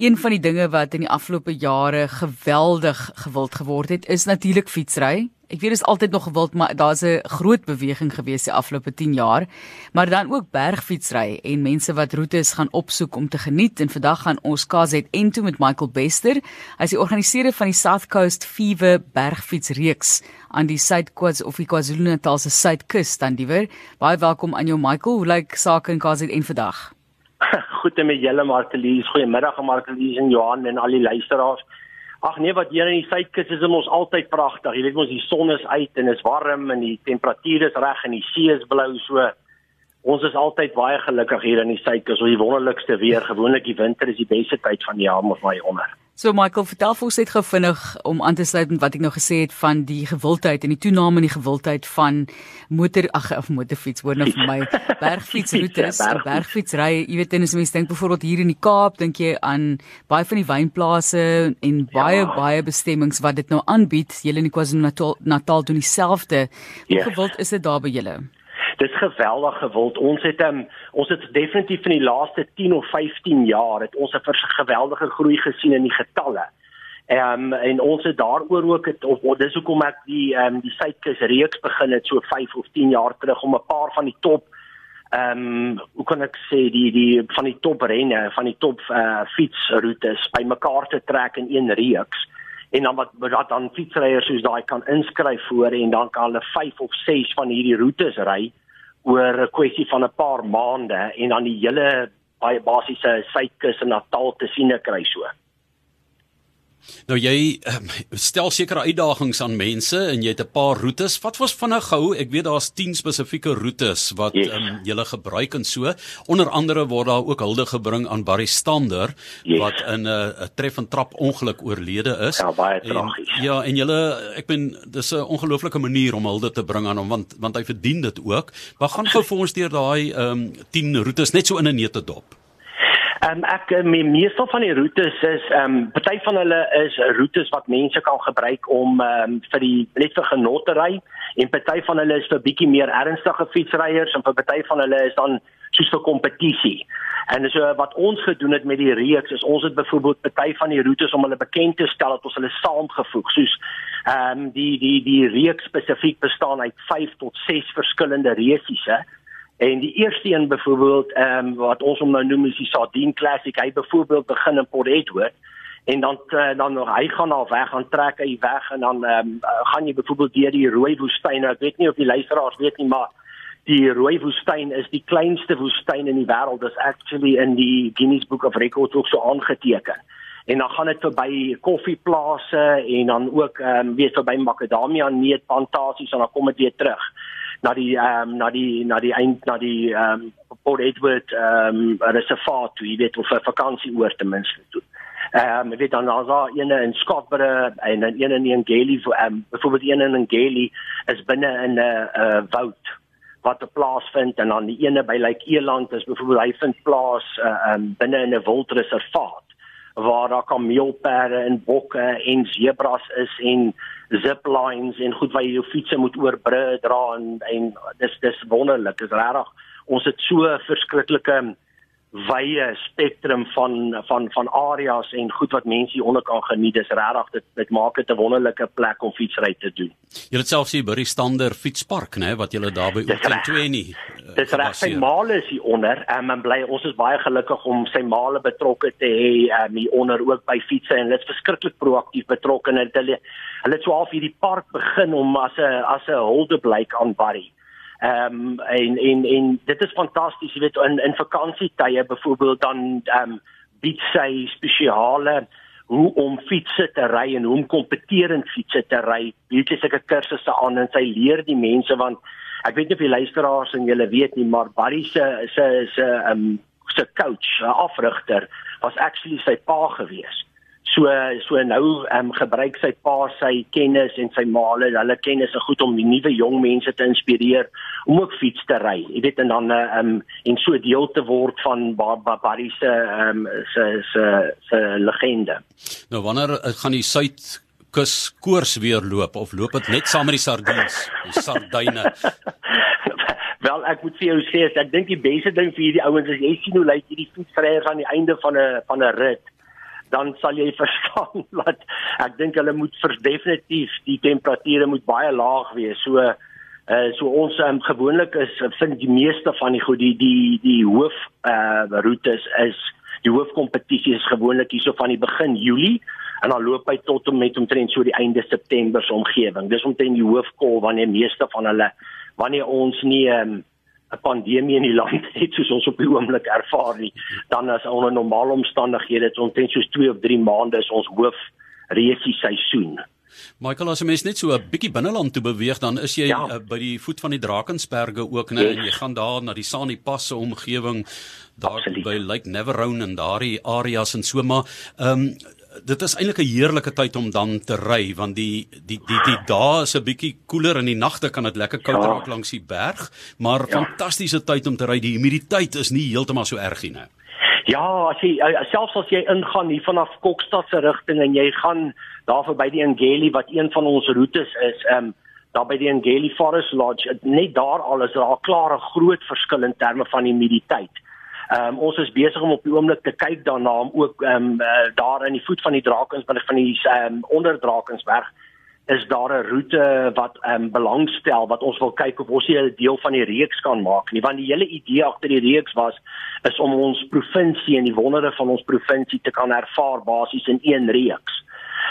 Een van die dinge wat in die afgelope jare geweldig gewild geword het, is natuurlik fietsry. Ek weet dit is altyd nog gewild, maar daar's 'n groot beweging gewees die afgelope 10 jaar. Maar dan ook bergfietsry en mense wat roetes gaan opsoek om te geniet. En vandag gaan ons KZN toe met Michael Bester. Hy is die organiseerder van die South Coast Fever bergfietsreeks aan die Suid-Kwaz of die KwaZulu-Natal se suidkus dan diewer. Baie welkom aan jou Michael. Hoe lyk sake in KZN vandag? Goed met julle Martelies. Goeiemiddag aan Martelies en Johan en al die luisteraars. Ag nee, wat hier in die suidkus is ons altyd pragtig. Jy weet mos die son is uit en is warm en die temperatuur is reg en die see is blou so. Ons is altyd baie gelukkig hier in die suidkus. Ons die wonderlikste weer. Gewoonlik die winter is die beste tyd van die jaar maar my onder. So Michael, vertel vir ons net gou vinnig om aan te sluit met wat ek nou gesê het van die gewildheid en die toename in die gewildheid van motor ag of motorfiets hoor nou vir my bergfietsroetes, berg bergfietsry. Jy weet en as mens dink byvoorbeeld hier in die Kaap, dink jy aan baie van die wynplase en baie ja. baie bestemmings wat dit nou aanbied. Julle in KwaZulu-Natal Natal doen dieselfde. Hoe yes. gewild is dit daar by julle? Dis geweldig gewild. Ons het um, ons het definitief in die laaste 10 of 15 jaar het ons 'n geweldige groei gesien in die getalle. Ehm um, en ons het daaroor ook het of dis hoekom ek die ehm um, die Suidkus reeks begin het so 5 of 10 jaar terug om 'n paar van die top ehm um, hoe kan ek sê die die van die top renne, van die top uh, fietsroetes bymekaar te trek in een reeks en dan wat wat dan fietsryers soos daai kan inskryf voor en dan kan hulle 5 of 6 van hierdie roetes ry oor 'n kwessie van 'n paar maande en dan die hele baie basiese suidkus en Natal te sien kry so. Nou jy um, stel sekere uitdagings aan mense en jy het 'n paar roetes. Wat was vinnig gehou? Ek weet daar's 10 spesifieke roetes wat yes. um, jy gebruik en so. Onder andere word daar ook hulde gebring aan Barry Stander yes. wat in 'n uh, treffend trap ongeluk oorlede is. Ja, baie tragies. Ja, en jy ek ben dis 'n ongelooflike manier om hulde te bring aan hom want want hy verdien dit ook. Maar gaan gou vir ons deur daai um, 10 roetes net so in 'n neete dop. Ehm um, ek eh, me, meestal van die roetes is ehm um, party van hulle is roetes wat mense kan gebruik om ehm um, vir die net vir genot te ry en party van hulle is vir bietjie meer ernstige fietsryers en vir party van hulle is dan soos vir kompetisie. En so wat ons gedoen het met die reeks is ons het byvoorbeeld party van die roetes om hulle bekend te stel dat ons hulle saamgevoeg soos ehm um, die die die reeks spesifiek bestaan uit 5 tot 6 verskillende resiese En die eerste een byvoorbeeld ehm um, wat ons hom nou noem is die Sardine Classic. Hy byvoorbeeld begin in Port Edward en dan uh, dan nog hy gaan al weg gaan trek hy weg en dan ehm um, gaan jy byvoorbeeld deur die rooi woestyn. Nou, ek weet nie of die luisteraars weet nie, maar die rooi woestyn is die kleinste woestyn in die wêreld. Dit is actually in die Guinness Book of Records ook so aangeteken. En dan gaan dit verby koffieplase en dan ook ehm um, weer verby makadamia neutplantasies en dan kom dit weer terug na die ehm um, na die na die eind na die ehm um, Port Edward ehm um, reservaat toe, jy weet of 'n vakansieoord ten minste toe. Ehm um, weet dan as daar ene in Skotbere en dan ene in Ngeli vir ehm um, byvoorbeeld ene in Ngeli is binne in 'n uh, uh, woud wat 'n plaas vind en dan die ene by Lake Eland is byvoorbeeld hy vind plaas uh, um, binne in 'n wildreservaat waar daar kameelperde en bokke en zebras is en ziplines en goed waar jy jou fiets moet oorbrug dra en en dis dis wonderlik. Dis regtig ons het so verskriklike wye spektrum van van van areas en goed wat mense hieronder kan geniet. Dis regtig dit dit maak dit 'n wonderlike plek om fietsry te doen. Jy het self sien by die Stander fietspark, né, wat jy daar by Oakland 2 nie. Dis reg sy male is hier onder. Um, en bly ons is baie gelukkig om sy male betrokke te hê um, hier onder ook by fietsse en hulle is verskriklik proaktief betrokke en hulle hulle het so half hierdie park begin om as 'n as 'n hulde blyk aan Barry. Ehm um, en en en dit is fantasties, jy weet in in vakansietye byvoorbeeld dan ehm um, bied sy spesiale hoe om fietsse te ry en hoe om kompeterend fietsse te ry. Bietjie sulke kursusse aan en sy leer die mense want ek weet nie of die luisteraars en julle weet nie, maar Barry se se se ehm um, se coach, 'n afrigter was actually sy pa gewees. So so nou ehm um, gebruik sy pa sy kennis en sy maale, hulle kennis is goed om die nuwe jong mense te inspireer om ook fiets te ry. Jy weet en dan ehm um, en so deel te word van Barry se ehm um, se se se legende. Nou wanneer uh, gaan die suid kus koers weer loop of loop dit net saam met die sardiens, die sardyne? Wel, ek moet vir jou sê, ek dink die beste ding vir hierdie ouens is jy sien hoe lyk hierdie fietsryers aan die einde van 'n van 'n rit dan sal jy verstaan dat ek dink hulle moet vir definitief die temperature moet baie laag wees. So uh so ons um, gewoonlik is vind die meeste van die goed die die die hoof uh roetes is die hoofkompetisie is gewoonlik hierso van die begin Julie en dan loop hy tot en met omtrent so die einde September se omgewing. Dis omtrent die hoofkol wanneer meeste van hulle wanneer ons nie um, 'n pandemie in die land het soos ons op die oomblik ervaar nie, dan as onder normale omstandighede dit omtrent soos 2 of 3 maande is ons hoof resie seisoen. Michael as jy mens net so 'n bietjie binneland toe beweeg dan is jy ja. uh, by die voet van die Drakensberge ook net yes. jy gaan daar na die Sani Passe omgewing daar Absoluut. by Lake Neverone en daardie areas en so maar ehm um, dit is eintlik 'n heerlike tyd om dan te ry want die die die die dae is 'n bietjie koeler in die nagte kan dit lekker koud ja. raak langs die berg, maar ja. fantastiese tyd om te ry. Die humiditeit is nie heeltemal so erg nie. Ja, as jy eh, selfs as jy ingaan hier vanaf Kokstad se rigting en jy gaan daar verby die Ngeli wat een van ons roetes is, ehm um, daar by die Ngeli Forest Lodge, net daar al is daar 'n klare groot verskil in terme van humiditeit. Ehm um, ons is besig om op die oomblik te kyk daarna om ook ehm um, uh, daar in die voet van die Drakensberg van die ehm um, onder Drakensberg is daar 'n roete wat ehm um, belangstel wat ons wil kyk of ons hier 'n deel van die reeks kan maak nie. Want die hele idee agter die reeks was is om ons provinsie en die wondere van ons provinsie te kan ervaar basies in een reeks.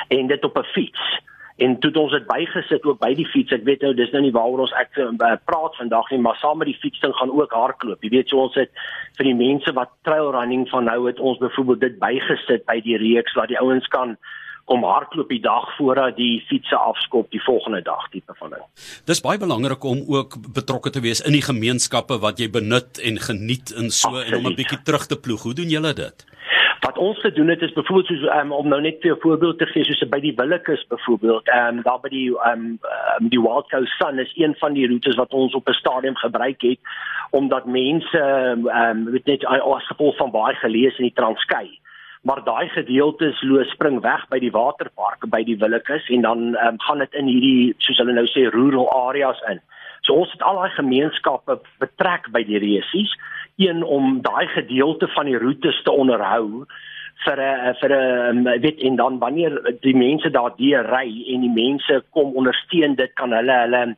En dit op 'n fiets en toe ons dit bygesit ook by die fiets ek weet nou dis nou nie waaroor ons ek uh, praat vandag nie maar saam met die fietsding gaan ook hardloop jy weet so ons het vir die mense wat trail running van nou het ons byvoorbeeld dit bygesit by die reeks laat die ouens kan om hardloop die dag voordat die fietsse afskop die volgende dag tipe van ding. Dis baie belangrik om ook betrokke te wees in die gemeenskappe wat jy benut en geniet in so Absoluut. en om 'n bietjie terug te ploeg. Hoe doen julle dit? Wat ons te doen het is byvoorbeeld soos um, om nou net 'n voorbeeld te gee soos by die Willekeus byvoorbeeld, ehm um, daar by die ehm um, um, die Wild Coast Sun is een van die roetes wat ons op 'n stadium gebruik het omdat mense ehm um, weet net as gevolg van baie gelees in die Transkei maar daai gedeeltes loop spring weg by die waterparke by die Willekeus en dan um, gaan dit in hierdie soos hulle nou sê rural areas in. So ons het al daai gemeenskappe betrek by die resies een om daai gedeelte van die roetes te onderhou vir 'n vir 'n weet en dan wanneer die mense daardeur ry en die mense kom ondersteun dit kan hulle hulle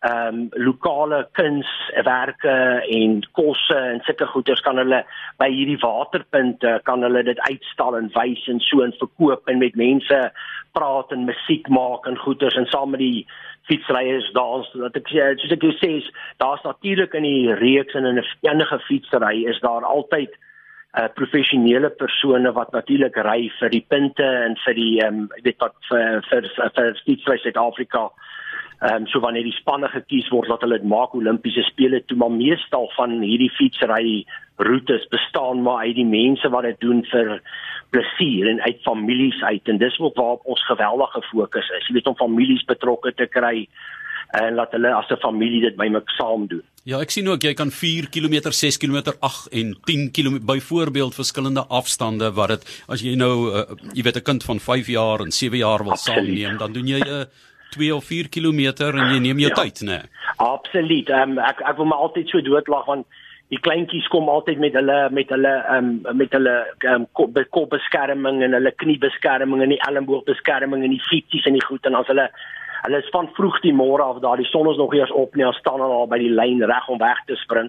ehm um, lokale kunswerke en kosse en sulke goederes kan hulle by hierdie waterpunte kan hulle dit uitstal en wys en so en verkoop en met mense praat en musiek maak en goederes en saam met die fietsryers daar dat ek sê soos ek sê daar's natuurlik in die reeks en in 'n enige fietsry is daar altyd uh, professionele persone wat natuurlik ry vir die punte en vir die ehm um, weet wat vir vir vir fietsry Suid-Afrika ehm um, so wanneer die spanne gekies word dat hulle dit maak Olimpiese spele toe maar meestal van hierdie fietsry roetes bestaan maar uit die mense wat dit doen vir plesier en uit families uit en dis ook waarop ons geweldige fokus is. Jy weet om families betrokke te kry en laat hulle as 'n familie dit bymekaar saam doen. Ja, ek sien ook jy kan 4 km, 6 km, 8 en 10 km byvoorbeeld verskillende afstande wat dit as jy nou uh, jy weet 'n kind van 5 jaar en 7 jaar wil saamneem, dan doen jy 'n uh, 2 of 4 km en jy neem jou ja, tyd, né? Absoluut. Um, ek ek wil my altyd so doodlag want die kleintjies kom altyd met hulle met hulle um, met hulle um, kop, kopbeskerming en hulle kniebeskerming en die elleboogbeskerming en die fietsies en die goed en as hulle hulle is van vroeg die môre af daar die son is nog eers op nie, staan hulle al by die lyn reg om weg te spring.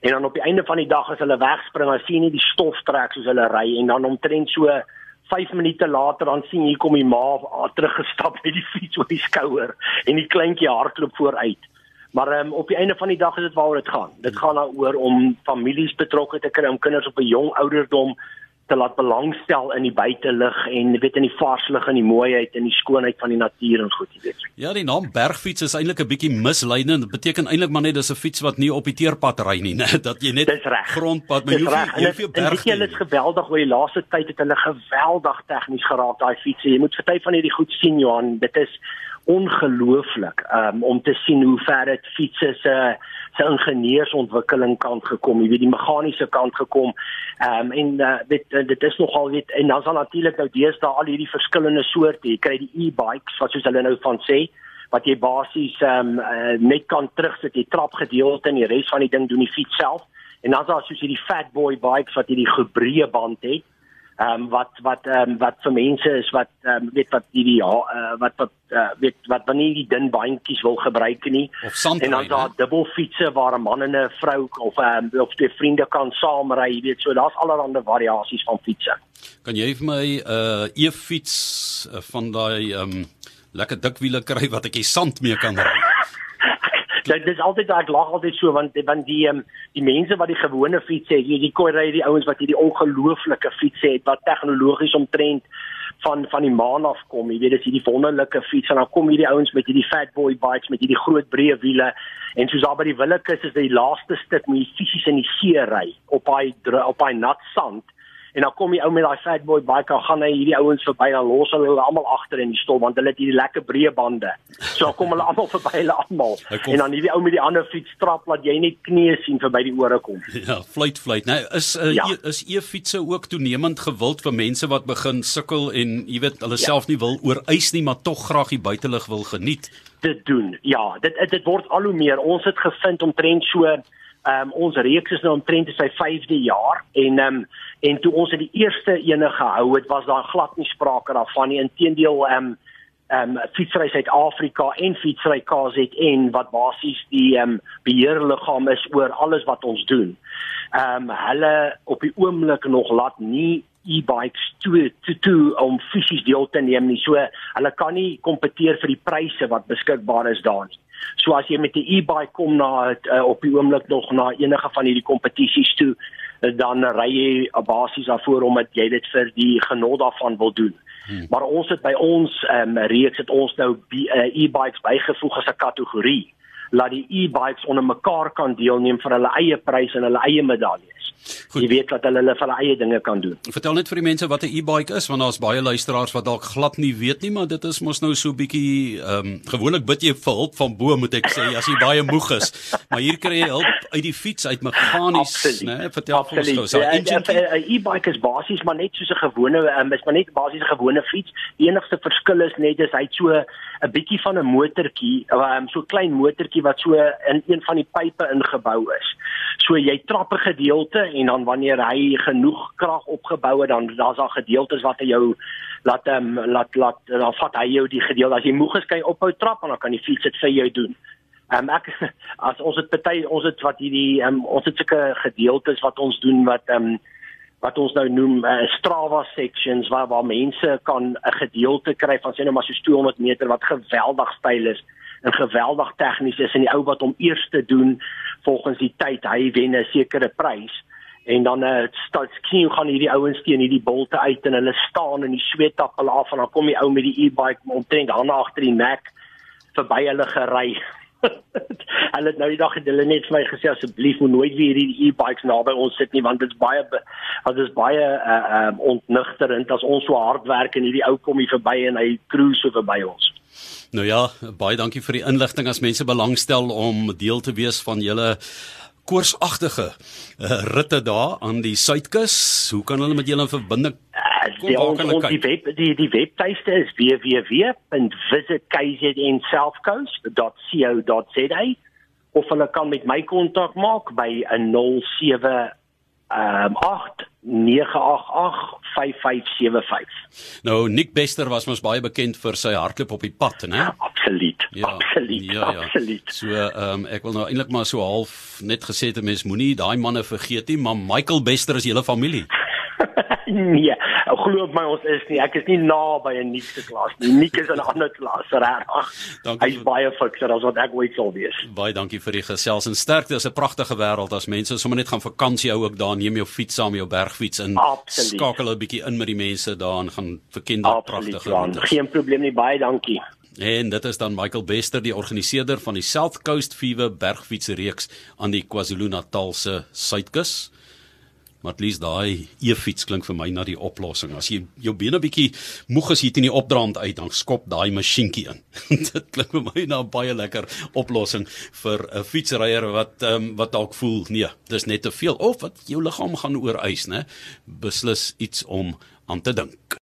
En dan op die einde van die dag as hulle wegspring, dan sien jy die stof trek soos hulle ry en dan omtrent so 5 minute later dan sien jy kom die ma teruggestap met die fiets op die skouer en die kleintjie hardloop vooruit. Maar um, op die einde van die dag is dit waaroor dit gaan. Dit gaan daaroor om families betrokke te kry om kinders op 'n jong ouderdom te laat belangstel in die buitelug en weet in die vars lig en die mooiheid en die skoonheid van die natuur en goed, jy weet. Ja, die naam bergfiets is eintlik 'n bietjie misleidend. Dit beteken eintlik maar net dis 'n fiets wat nie op die teerpad ry nie, net dat jy net grondpad, maar jy hoef jy jou berg. Hulle is geweldig oor die laaste tyd het hulle geweldig tegnies geraak daai fiets. Jy moet verty van hierdie goed sien Johan. Dit is ongelooflik um, om te sien hoe ver dit fietsse se se ingenieursontwikkeling kant gekom, jy weet die meganiese kant gekom. Ehm um, en uh, dit dit is nogal weet en dan sal natuurlik nou deesdae al hierdie verskillende soorte. Jy kry die e-bikes wat soos hulle nou van sê wat jy basies ehm um, uh, net kan terugsit die trapgedeelte en die res van die ding doen die fiets self. En dan is daar soos hierdie fat boy bikes wat hierdie gebreë band het ehm um, wat wat ehm um, wat vir mense is wat ehm um, weet wat hierdie ja uh, wat wat uh, weet wat wanneer die dun bandjies wil gebruik nie. En dan daar dubbelfietsse waar 'n man en 'n vrou of ehm um, of twee vriende kan saam ry jy weet so daar's allerlei variasies van fietsse kan jy vir my 'n uh, e-fiets uh, van daai ehm um, lekker dik wiele kry wat ek die sand mee kan ry dit is altyd ek lag altyd so want want die um, die mense wat die gewone fiets het, jy die koi ry die ouens wat hierdie ongelooflike fiets het wat tegnologies omtrent van van die maan af kom. Jy weet dis hierdie wonderlike fiets en dan kom hierdie ouens met hierdie fat boy bikes met hierdie groot breë wiele en soos daar by die Willekeus is die laaste stuk met die fisies in die see ry op daai op daai nat sand en dan kom die ou met daai fat boy bike en gaan hy hierdie ouens verby en los hulle almal agter in die stol want hulle het hierdie lekker breë bande. So dan kom hulle almal verby hulle almal. En dan hierdie ou met die ander fiets trap laat jy net knie sien verby die ore kom. Ja, fluit fluit. Nou is uh, ja. is e-fietsse ook toenemend gewild vir mense wat begin sukkel en jy weet hulle ja. self nie wil oorwys nie maar tog graag die buitelug wil geniet. Dit doen. Ja, dit dit word al hoe meer. Ons het gevind omtrent so um, ons reeks is nou omtrent sy 5de jaar en ehm um, en toe ons het die eerste ene gehou het was daar glad nie sprake daarvan nie inteendeel ehm um, ehm um, fietsry Suid-Afrika en fietsry KZN wat basies die ehm um, beheerliggaam is oor alles wat ons doen. Ehm um, hulle op die oomblik nog laat nie e-bikes toe toe toe om fisies deel te neem nie. So hulle kan nie kompeteer vir die pryse wat beskikbaar is daar nie. So as jy met 'n e-bike kom na uh, op die oomblik nog na enige van hierdie kompetisies toe, uh, dan ry jy basies daarvoor omdat jy dit vir die genot daarvan wil doen. Hmm. Maar ons het by ons um, reeks het ons nou uh, e-bikes bygevoeg as 'n kategorie laat die e-bikes onder mekaar kan deelneem vir hulle eie pryse en hulle eie medaljes. Goed. Jy weet dat hulle hulle van eie dinge kan doen. Vertel net vir die mense wat 'n e-bike is want daar's baie luisteraars wat dalk glad nie weet nie, maar dit is mos nou so bietjie ehm um, gewoonlik bid jy vir hulp van bo moet ek sê as jy baie moeg is. Maar hier kry jy hulp uit die fiets uit meganies, né? Vertel vir ons gou. 'n E-bike is basies maar net soos 'n gewone um, is maar net basies 'n gewone fiets. Die enigste verskil is net dis hy't so 'n bietjie van 'n motortjie, um, so klein motortjie wat so in een van die pype ingebou is. So jy trap 'n gedeelte en dan wanneer hy genoeg krag opgebou het dan daar's daar gedeeltes wat hy jou laat um, laat laat dan vat hy jou die gedeelte as jy moeg is kan jy ophou trap en dan kan die fiets dit vir jou doen. Ehm um, ek as ons het party ons het wat hierdie ehm um, ons het sulke gedeeltes wat ons doen wat ehm um, wat ons nou noem uh, Strava sections waar waar mense kan 'n gedeelte kry van sê nou maar so 200 meter wat geweldig styl is en geweldig tegnies is en die ou wat hom eers te doen volgens die tyd hy wen 'n sekere prys en dan uh, staan skien gaan hierdie ouens teen hierdie bolte uit en hulle staan in die sweetap hulle af en dan kom die ou met die e-bike omtrent hande agter die nek verby hulle gery. Hulle het nou die dag het hulle net vir my gesê asseblief moet nooit weer hierdie e-bikes naby ons sit nie want dit is baie dit is baie uh, uh, ontnigterend as ons so hard werk en hierdie ou kom hier verby en hy cruise so verby ons Nou ja, baie dankie vir die inligting as mense belangstel om deel te wees van julle koorsagtige uh, ritte daar aan die suidkus. Hoe kan hulle met julle in verbinding kom? Ja, ons, ons die web die die webtuiste is www.visitkznsouthcoast.co.za of hulle kan met my kontak maak by 071 ehm um, 8 9885575. Nou Nick Bester was mos baie bekend vir sy hardloop op die pad, né? Absoluut. Ja, absoluut. Ja, ja. Absoluut. So ehm um, ek wil nou eintlik maar so half net gesê te mens moenie daai manne vergeet nie, maar Michael Bester is julle familie. nee, glo my ons is nie. Ek is nie naby 'n nuutste klas nie. Niek is in 'n ander klas, reg. Hy's baie fikser as wat ek ooit sal wees. Baie dankie vir die gesels en sterkte. Dit is 'n pragtige wêreld as mense sommer net gaan vakansie hou ook daar, neem jou fiets saam, jou bergfiets in. Absoluut. Skakel 'n bietjie in met die mense daar en gaan verken daai pragtige wêreld. Geen probleem nie. Baie dankie. En dit is dan Michael Bester, die organiseerder van die South Coast Fever bergfietsreeks aan die KwaZulu-Natal se suidkus. Maar at least daai e-fiets klink vir my na die oplossing. As jy jou bene bietjie moeg is hier teen die opdraand uit, dan skop daai masjienkie in. Dit klink vir my na 'n baie lekker oplossing vir 'n fietsryer wat ehm um, wat dalk voel, nee, dis net te veel of wat jou liggaam gaan oorwys, né? Beslis iets om aan te dink.